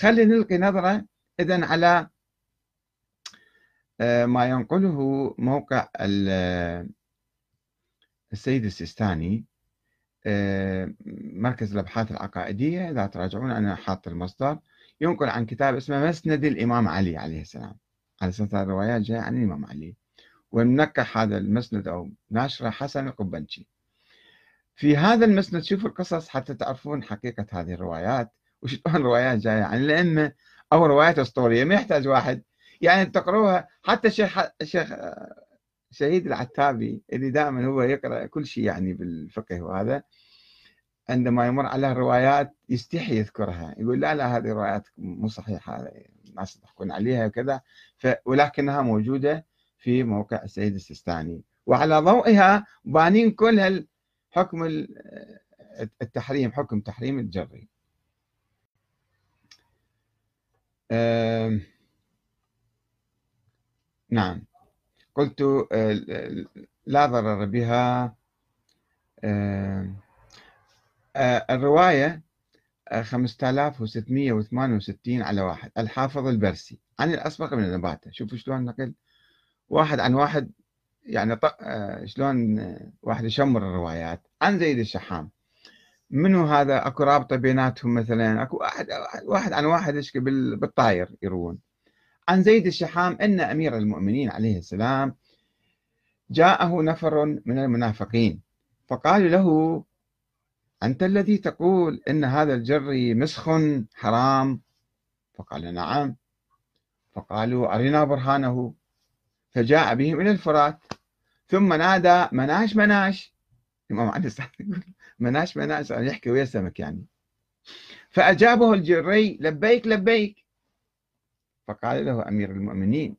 خلي نلقي نظرة إذا على آه، ما ينقله موقع السيد السيستاني آه، مركز الأبحاث العقائدية. إذا تراجعون أنا حاط المصدر. ينقل عن كتاب اسمه مسند الإمام علي عليه السلام. على أساس الروايات جاية عن الإمام علي. ومنكح هذا المسند أو ناشرة حسن القبنشي. في هذا المسند شوفوا القصص حتى تعرفون حقيقة هذه الروايات. وشلون روايات جاية؟ عن الأئمة أو روايات أسطورية ما يحتاج واحد. يعني تقروها حتى الشيخ الشيخ شهيد العتابي اللي دائما هو يقرأ كل شيء يعني بالفقه وهذا عندما يمر على الروايات يستحي يذكرها. يقول لا لا هذه الروايات مو صحيحة الناس يضحكون عليها وكذا. ولكنها موجودة في موقع السيد السيستاني. وعلى ضوئها بانين كل حكم التحريم حكم تحريم الجري. نعم. قلت لا ضرر بها. الرواية 5668 على واحد. الحافظ البرسي. عن الأسبق من النباتة. شوفوا شلون نقل. واحد عن واحد يعني آه، شلون واحد يشمر الروايات. عن زيد الشحام. منو هذا اكو رابطة بيناتهم مثلا؟ اكو واحد واحد عن واحد بالطاير يروون. عن زيد الشحام إن أمير المؤمنين عليه السلام جاءه نفر من المنافقين فقالوا له أنت الذي تقول إن هذا الجري مسخ حرام؟ فقال نعم. فقالوا أرنا برهانه. فجاء بهم إلى الفرات ثم نادى مناش مناش. الإمام علي يقول مناش مناش يعني يحكي ويا السمك يعني. فأجابه الجري لبيك لبيك. فقال له أمير المؤمنين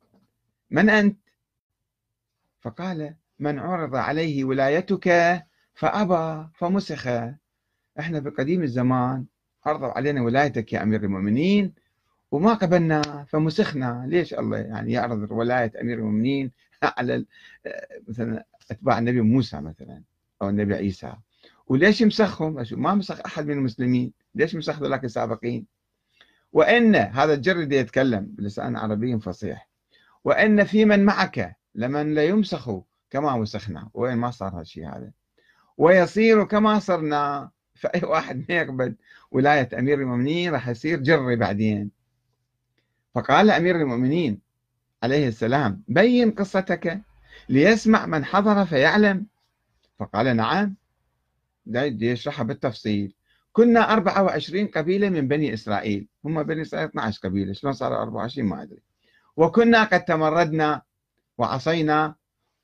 من أنت؟ فقال من عرض عليه ولايتك فأبى فمسخ. إحنا في قديم الزمان عرضوا علينا ولايتك يا أمير المؤمنين وما قبلنا فمسخنا. ليش الله يعني يعرض ولاية أمير المؤمنين على مثلا أتباع النبي موسى مثلا أو النبي عيسى؟ وليش يمسخهم ما مسخ أحد من المسلمين. ليش مسخ ذلك السابقين؟ وإن هذا الجرد يتكلم بلسان عربي فصيح. وإن في من معك لمن لا يمسخ كما مسخنا وين ما صار هالشيء هذا. ويصير كما صرنا. فأي واحد ما يقبل ولاية أمير المؤمنين راح يصير جري بعدين. فقال أمير المؤمنين عليه السلام بين قصتك ليسمع من حضر فيعلم. فقال نعم. يشرحها بالتفصيل. كنا 24 قبيلة من بني إسرائيل. هم بني إسرائيل 12 قبيلة. شلون صاروا 24 ما أدري. وكنا قد تمردنا وعصينا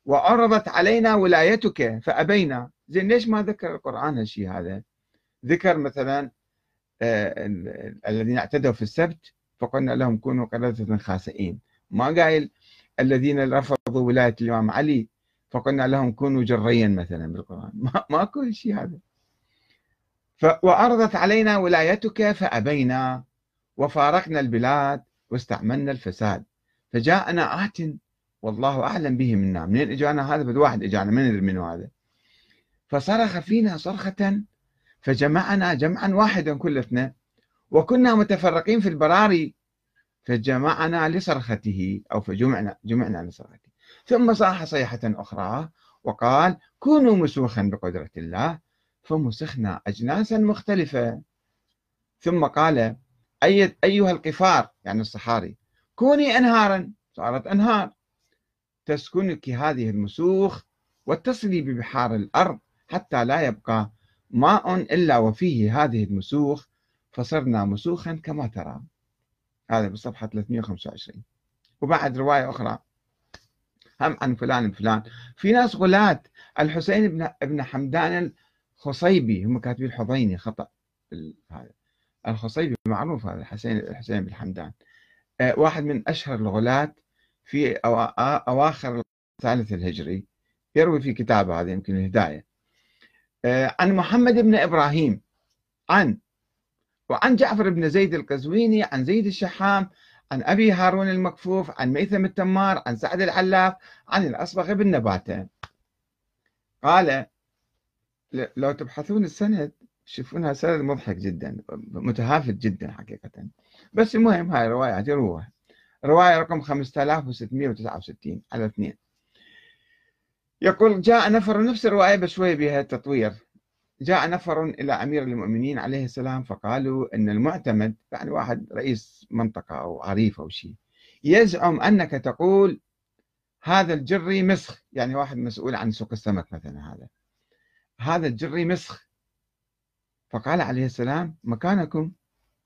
وعرضت علينا ولايتك فأبينا. زين ليش ما ذكر القرآن هالشيء هذا؟ ذكر مثلا آه الذين اعتدوا في السبت فقلنا لهم كونوا قردة خاسئين. ما قايل الذين رفضوا ولاية الإمام علي. فقلنا لهم كونوا جريا مثلا بالقرآن. ما ماكو شيء هذا. وعرضت علينا ولايتك فأبينا وفارقنا البلاد واستعملنا الفساد. فجاءنا آت والله أعلم به منا. منين إجانا هذا؟ واحد إجانا من منه هذا. فصرخ فينا صرخة فجمعنا جمعا واحدا كلتنا وكنا متفرقين في البراري فجمعنا لصرخته أو فجمعنا جمعنا لصرخته. ثم صاح صيحة أخرى وقال كونوا مسوخا بقدرة الله فمسخنا أجناسا مختلفة. ثم قال أي أيها القفار يعني الصحاري كوني أنهارا. صارت أنهار. تسكنك هذه المسوخ واتصلي ببحار الأرض حتى لا يبقى ماء إلا وفيه هذه المسوخ فصرنا مسوخا كما ترى. هذا بالصفحة 325 وبعد رواية أخرى هم عن فلان فلان. في ناس غلاة الحسين بن ابن حمدان الخصيبي هم كاتبين الحضيني خطأ. هذا. الخصيبي معروف هذا الحسين الحسين بن حمدان. آه، واحد من أشهر الغلاة في أواخر الثالث الهجري. يروي في كتابه هذا يمكن الهداية. آه، عن محمد بن إبراهيم عن وعن جعفر بن زيد القزويني عن زيد الشحام عن أبي هارون المكفوف عن ميثم التمار عن سعد العلاف عن الأصبغ بن نباتة. قال لو تبحثون السند تشوفونها سرد مضحك جدا متهافت جدا حقيقة. بس المهم هاي روايات يروها. رواية رقم 5669 على اثنين. يقول جاء نفر نفس الرواية بشوية بها تطوير جاء نفر إلى أمير المؤمنين عليه السلام فقالوا أن المعتمد يعني واحد رئيس منطقة أو عريف أو شيء يزعم أنك تقول هذا الجري مسخ يعني واحد مسؤول عن سوق السمك مثلا هذا. هذا الجري مسخ. فقال عليه السلام مكانكم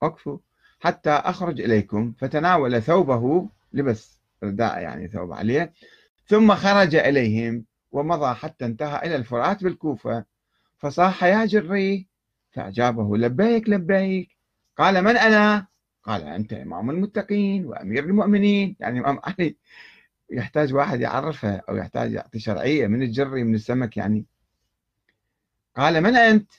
وقفوا. حتى أخرج إليكم فتناول ثوبه لبس رداء يعني ثوب عليه ثم خرج إليهم ومضى حتى انتهى إلى الفرات بالكوفة. فصاح يا جري. فأجابه لبيك لبيك. قال من أنا؟ قال أنت إمام المتقين وأمير المؤمنين. يعني إمام علي يحتاج واحد يعرفه أو يحتاج يعطي شرعية من الجري من السمك يعني. قال من أنت؟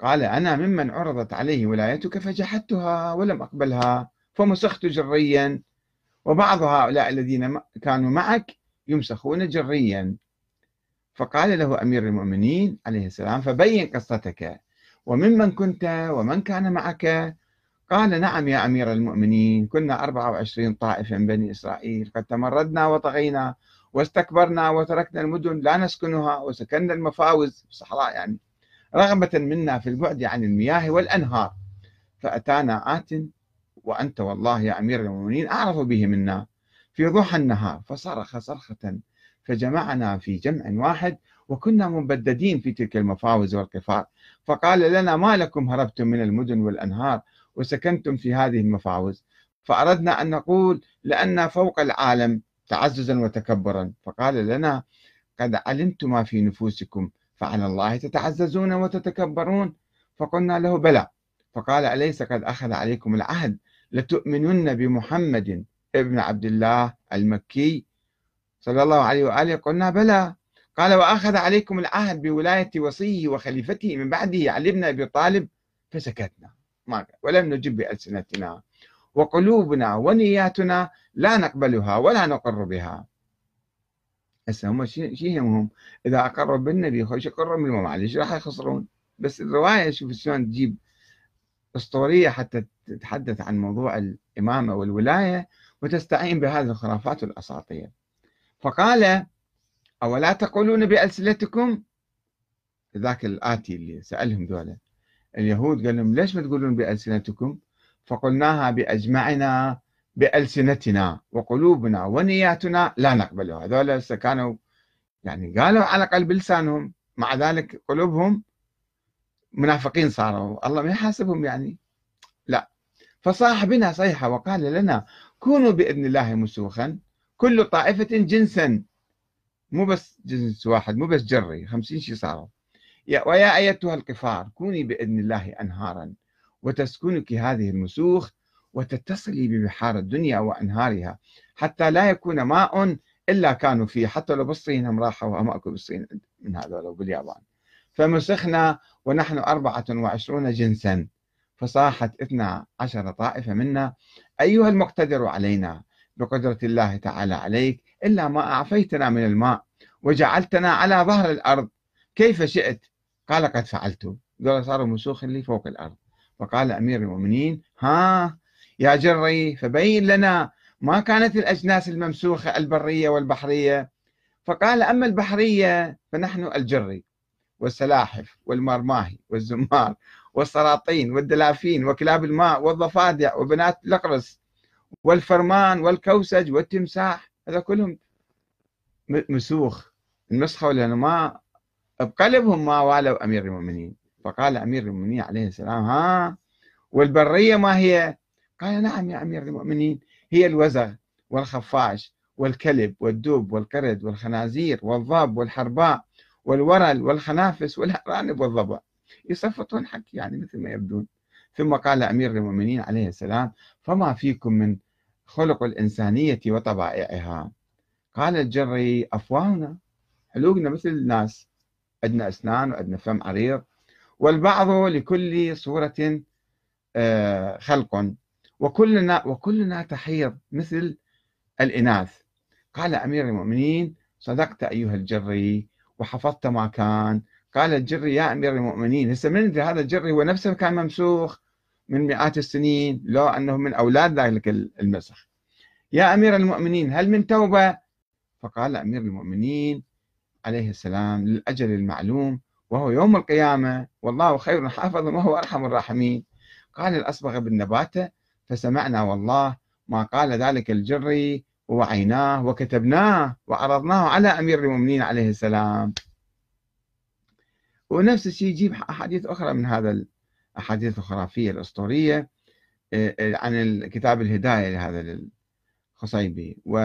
قال أنا ممن عرضت عليه ولايتك فجحدتها ولم أقبلها فمسخت جريا. وبعض هؤلاء الذين كانوا معك يمسخون جريا. فقال له أمير المؤمنين عليه السلام فبين قصتك وممن كنت ومن كان معك؟ قال نعم يا أمير المؤمنين كنا 24 طائفة من بني إسرائيل قد تمردنا وطغينا واستكبرنا وتركنا المدن لا نسكنها وسكننا المفاوز. الصحراء يعني رغبة منا في البعد عن المياه والأنهار. فأتانا آت وأنت والله يا أمير المؤمنين أعرف به منا في ضحى النهار فصرخ صرخة فجمعنا في جمع واحد وكنا مبددين في تلك المفاوز والقفار فقال لنا ما لكم هربتم من المدن والأنهار وسكنتم في هذه المفاوز؟ فأردنا أن نقول لأن فوق العالم تعززا وتكبرا. فقال لنا قد علمت ما في نفوسكم فعلى الله تتعززون وتتكبرون؟ فقلنا له بلى. فقال أليس قد أخذ عليكم العهد لتؤمنن بمحمد ابن عبد الله المكي صلى الله عليه وآله قلنا بلى. قال وأخذ عليكم العهد بولاية وصيه وخليفته من بعده علي بن أبي طالب فسكتنا. ولم نجب بألسنتنا. وقلوبنا ونياتنا لا نقبلها ولا نقر بها. هسه هم شيء يهمهم؟ إذا أقروا بالنبي خوش اقروا علي إيش راح يخسرون. بس الرواية شوف شلون تجيب أسطورية حتى تتحدث عن موضوع الإمامة والولاية وتستعين بهذه الخرافات والاساطير فقال أولا تقولون بألسنتكم؟ ذاك الآتي اللي سألهم ذولا اليهود قال لهم ليش ما تقولون بألسنتكم؟ فقلناها بأجمعنا بألسنتنا وقلوبنا ونياتنا لا نقبلها هذول كانوا يعني قالوا على الأقل بلسانهم مع ذلك قلوبهم منافقين صاروا. الله ما يحاسبهم يعني. لا. فصاح بنا صيحة وقال لنا كونوا بإذن الله مسوخا. كل طائفة جنسا. مو بس جنس واحد مو بس جري خمسين شي صاروا. ويا أيتها القفار كوني بإذن الله أنهارا. وتسكنك هذه المسوخ وتتصلي ببحار الدنيا وأنهارها. حتى لا يكون ماء إلا كانوا فيه. حتى لو بالصين هم راحوا ماكو بالصين من هذول وباليابان. فمسخنا ونحن أربعة وعشرون جنسا. فصاحت اثنا عشر طائفة منا. أيها المقتدر علينا بقدرة الله تعالى عليك إلا ما أعفيتنا من الماء وجعلتنا على ظهر الأرض. كيف شئت؟ قال قد فعلت. دول صاروا مسوخ لي فوق الأرض. فقال أمير المؤمنين ها يا جري فبين لنا ما كانت الأجناس الممسوخة البرية والبحرية. فقال أما البحرية فنحن الجري والسلاحف والمرماهي والزمار والسراطين والدلافين وكلاب الماء والضفادع وبنات الأقرص. والفرمان والكوسج والتمساح هذا كلهم مسوخ. المسخة لأنه ما بقلبهم ما والوا أمير المؤمنين. فقال أمير المؤمنين عليه السلام ها والبرية ما هي؟ قال نعم يا أمير المؤمنين هي الوزغ والخفاش والكلب والدب والقرد والخنازير والضب والحرباء والورل والخنافس والأرانب والضبع. يصفطون حق يعني مثل ما يبدون. ثم قال أمير المؤمنين عليه السلام فما فيكم من خلق الإنسانية وطبائعها؟ قال الجري أفواهنا حلوقنا مثل الناس عندنا أسنان وعندنا فم عريض والبعض لكل صورة آه، خلق وكلنا وكلنا تحيض مثل الإناث. قال أمير المؤمنين صدقت أيها الجري وحفظت ما كان قال الجري يا أمير المؤمنين. هسه من هذا الجري هو نفسه كان ممسوخ من مئات السنين لو أنه من أولاد ذلك المسخ. يا أمير المؤمنين هل من توبة؟ فقال أمير المؤمنين عليه السلام للأجل المعلوم وهو يوم القيامة والله خير حافظ وهو أرحم الراحمين. قال الأصبغ بن نباتة فسمعنا والله ما قال ذلك الجري ووعيناه وكتبناه وعرضناه على أمير المؤمنين عليه السلام. ونفس الشيء يجيب أحاديث أخرى من هذا الأحاديث الخرافية الأسطورية آه، آه، عن كتاب الهداية لهذا الخصيبي. و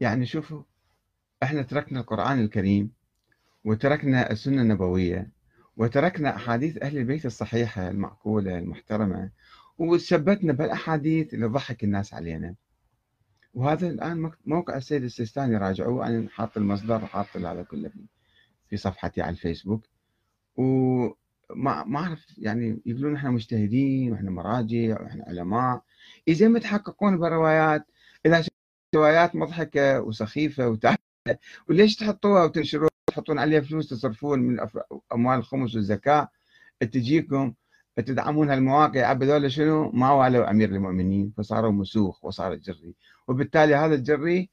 يعني شوفوا إحنا تركنا القرآن الكريم وتركنا السنة النبوية وتركنا أحاديث أهل البيت الصحيحة المعقولة المحترمة وثبتنا بالأحاديث اللي ضحك الناس علينا. وهذا الآن موقع السيد السيستاني راجعوه أنا حاط المصدر وحاط هذا كله في صفحتي على الفيسبوك وما ما أعرف يعني يقولون إحنا مجتهدين وإحنا مراجع وإحنا علماء. إذا ما تحققون بالروايات إذا روايات مضحكة وسخيفة وتعبة وليش تحطوها وتنشروها؟ تحطون عليها فلوس تصرفون من أموال الخمس والزكاة تجيكم تدعمون هالمواقع هذول شنو؟ ما والوا أمير المؤمنين فصاروا مسوخ وصار الجري وبالتالي هذا الجري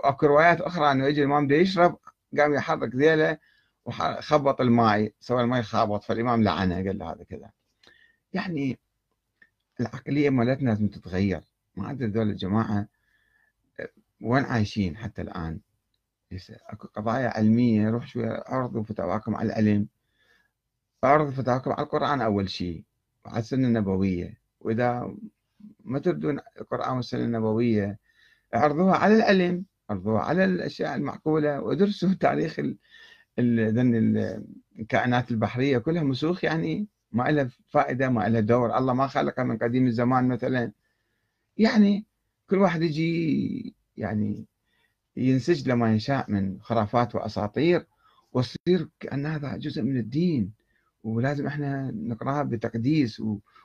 أكو روايات أخرى انه يجي الإمام يشرب قام يحرك ذيله. وخبط الماء سوى الماء خابط فالإمام لعنه قال له هذا كذا. يعني العقلية مالتنا لازم تتغير. ما أدري ذول الجماعة وين عايشين حتى الآن؟ أكو قضايا علمية روح شوية عرضوا فتاواكم على العلم. أعرض فتاواكم على القرآن أول شيء وعلى السنة النبوية. وإذا ما تردون القرآن والسنة النبوية اعرضوها على العلم اعرضوها على الأشياء المعقولة وادرسوا تاريخ الكائنات البحرية كلها مسوخ يعني ما لها فائدة ما لها دور. الله ما خلقها من قديم الزمان مثلا. يعني كل واحد يجي يعني ينسج لما يشاء من خرافات وأساطير ويصير كأن هذا جزء من الدين. ولازم إحنا نقرأها بتقديس.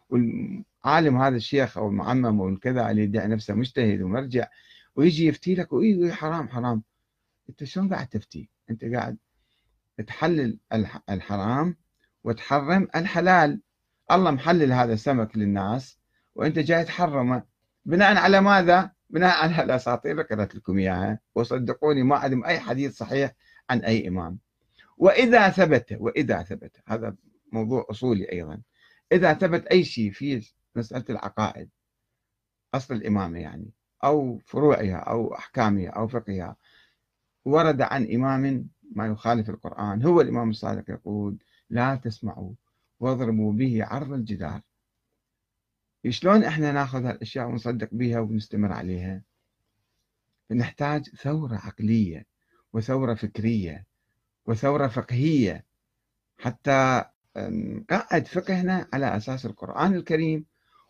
والعالم هذا الشيخ أو المعمم أو الكذا اللي يدعي نفسه مجتهد ومرجع ويجي يفتي لك وي حرام حرام. أنت شلون قاعد تفتي؟ أنت قاعد تحلل الحرام وتحرم الحلال. الله محلل هذا السمك للناس وأنت جاي تحرمه. بناء على ماذا؟ بناء على الأساطير اللي لكم إياها. وصدقوني ما عندهم أي حديث صحيح عن أي إمام. وإذا ثبت وإذا ثبت هذا موضوع أصولي أيضا. إذا ثبت أي شيء في مسألة العقائد أصل الإمامة يعني أو فروعها أو أحكامها أو فقهها ورد عن إمام ما يخالف القرآن. هو الإمام الصادق يقول لا تسمعوا واضربوا به عرض الجدار. شلون إحنا ناخذ هالأشياء ونصدق بها ونستمر عليها؟ نحتاج ثورة عقلية وثورة فكرية وثورة فقهية. حتى نقعد فقهنا على أساس القرآن الكريم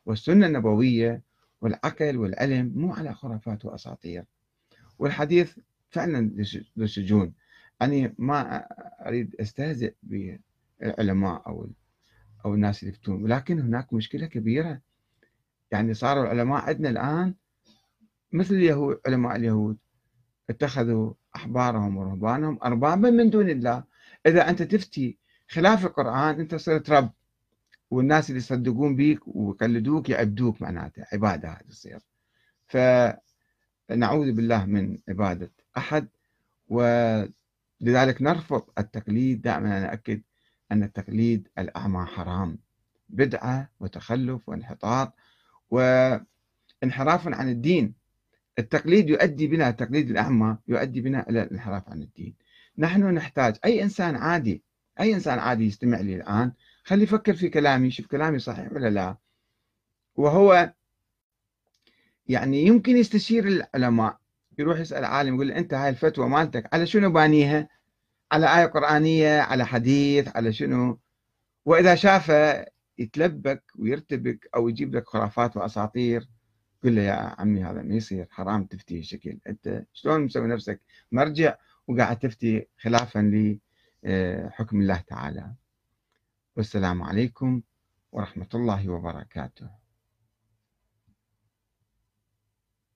والسنة النبوية والعقل والعلم مو على خرافات وأساطير. والحديث فعلا ذو سجون أنا ما أريد أستهزئ بالعلماء أو أو الناس اللي يفتون ولكن هناك مشكلة كبيرة. يعني صاروا العلماء عندنا الآن مثل اليهود علماء اليهود اتخذوا أحبارهم ورهبانهم أربابا من دون الله. إذا أنت تفتي خلاف القرآن أنت صرت رب والناس اللي يصدقون بيك ويقلدوك يعبدوك معناته عبادة هذه تصير. فنعوذ بالله من عبادة أحد ولذلك نرفض التقليد دائما أنا أكد أن التقليد الأعمى حرام. بدعة وتخلف وانحطاط وانحراف عن الدين. التقليد يؤدي بنا التقليد الأعمى يؤدي بنا إلى الانحراف عن الدين. نحن نحتاج أي إنسان عادي أي إنسان عادي يستمع لي الآن خلي يفكر في كلامي شوف كلامي صحيح ولا لا. وهو يعني يمكن يستشير العلماء يروح يسأل عالم يقول أنت هاي الفتوى مالتك على شنو بانيها؟ على آية قرآنية على حديث على شنو؟ وإذا شافه يتلبك ويرتبك أو يجيب لك خرافات وأساطير قل له يا عمي هذا ما يصير حرام تفتي شكل أنت شلون مسوي نفسك؟ مرجع وقاعد تفتي خلافا حكم الله تعالى. والسلام عليكم ورحمة الله وبركاته.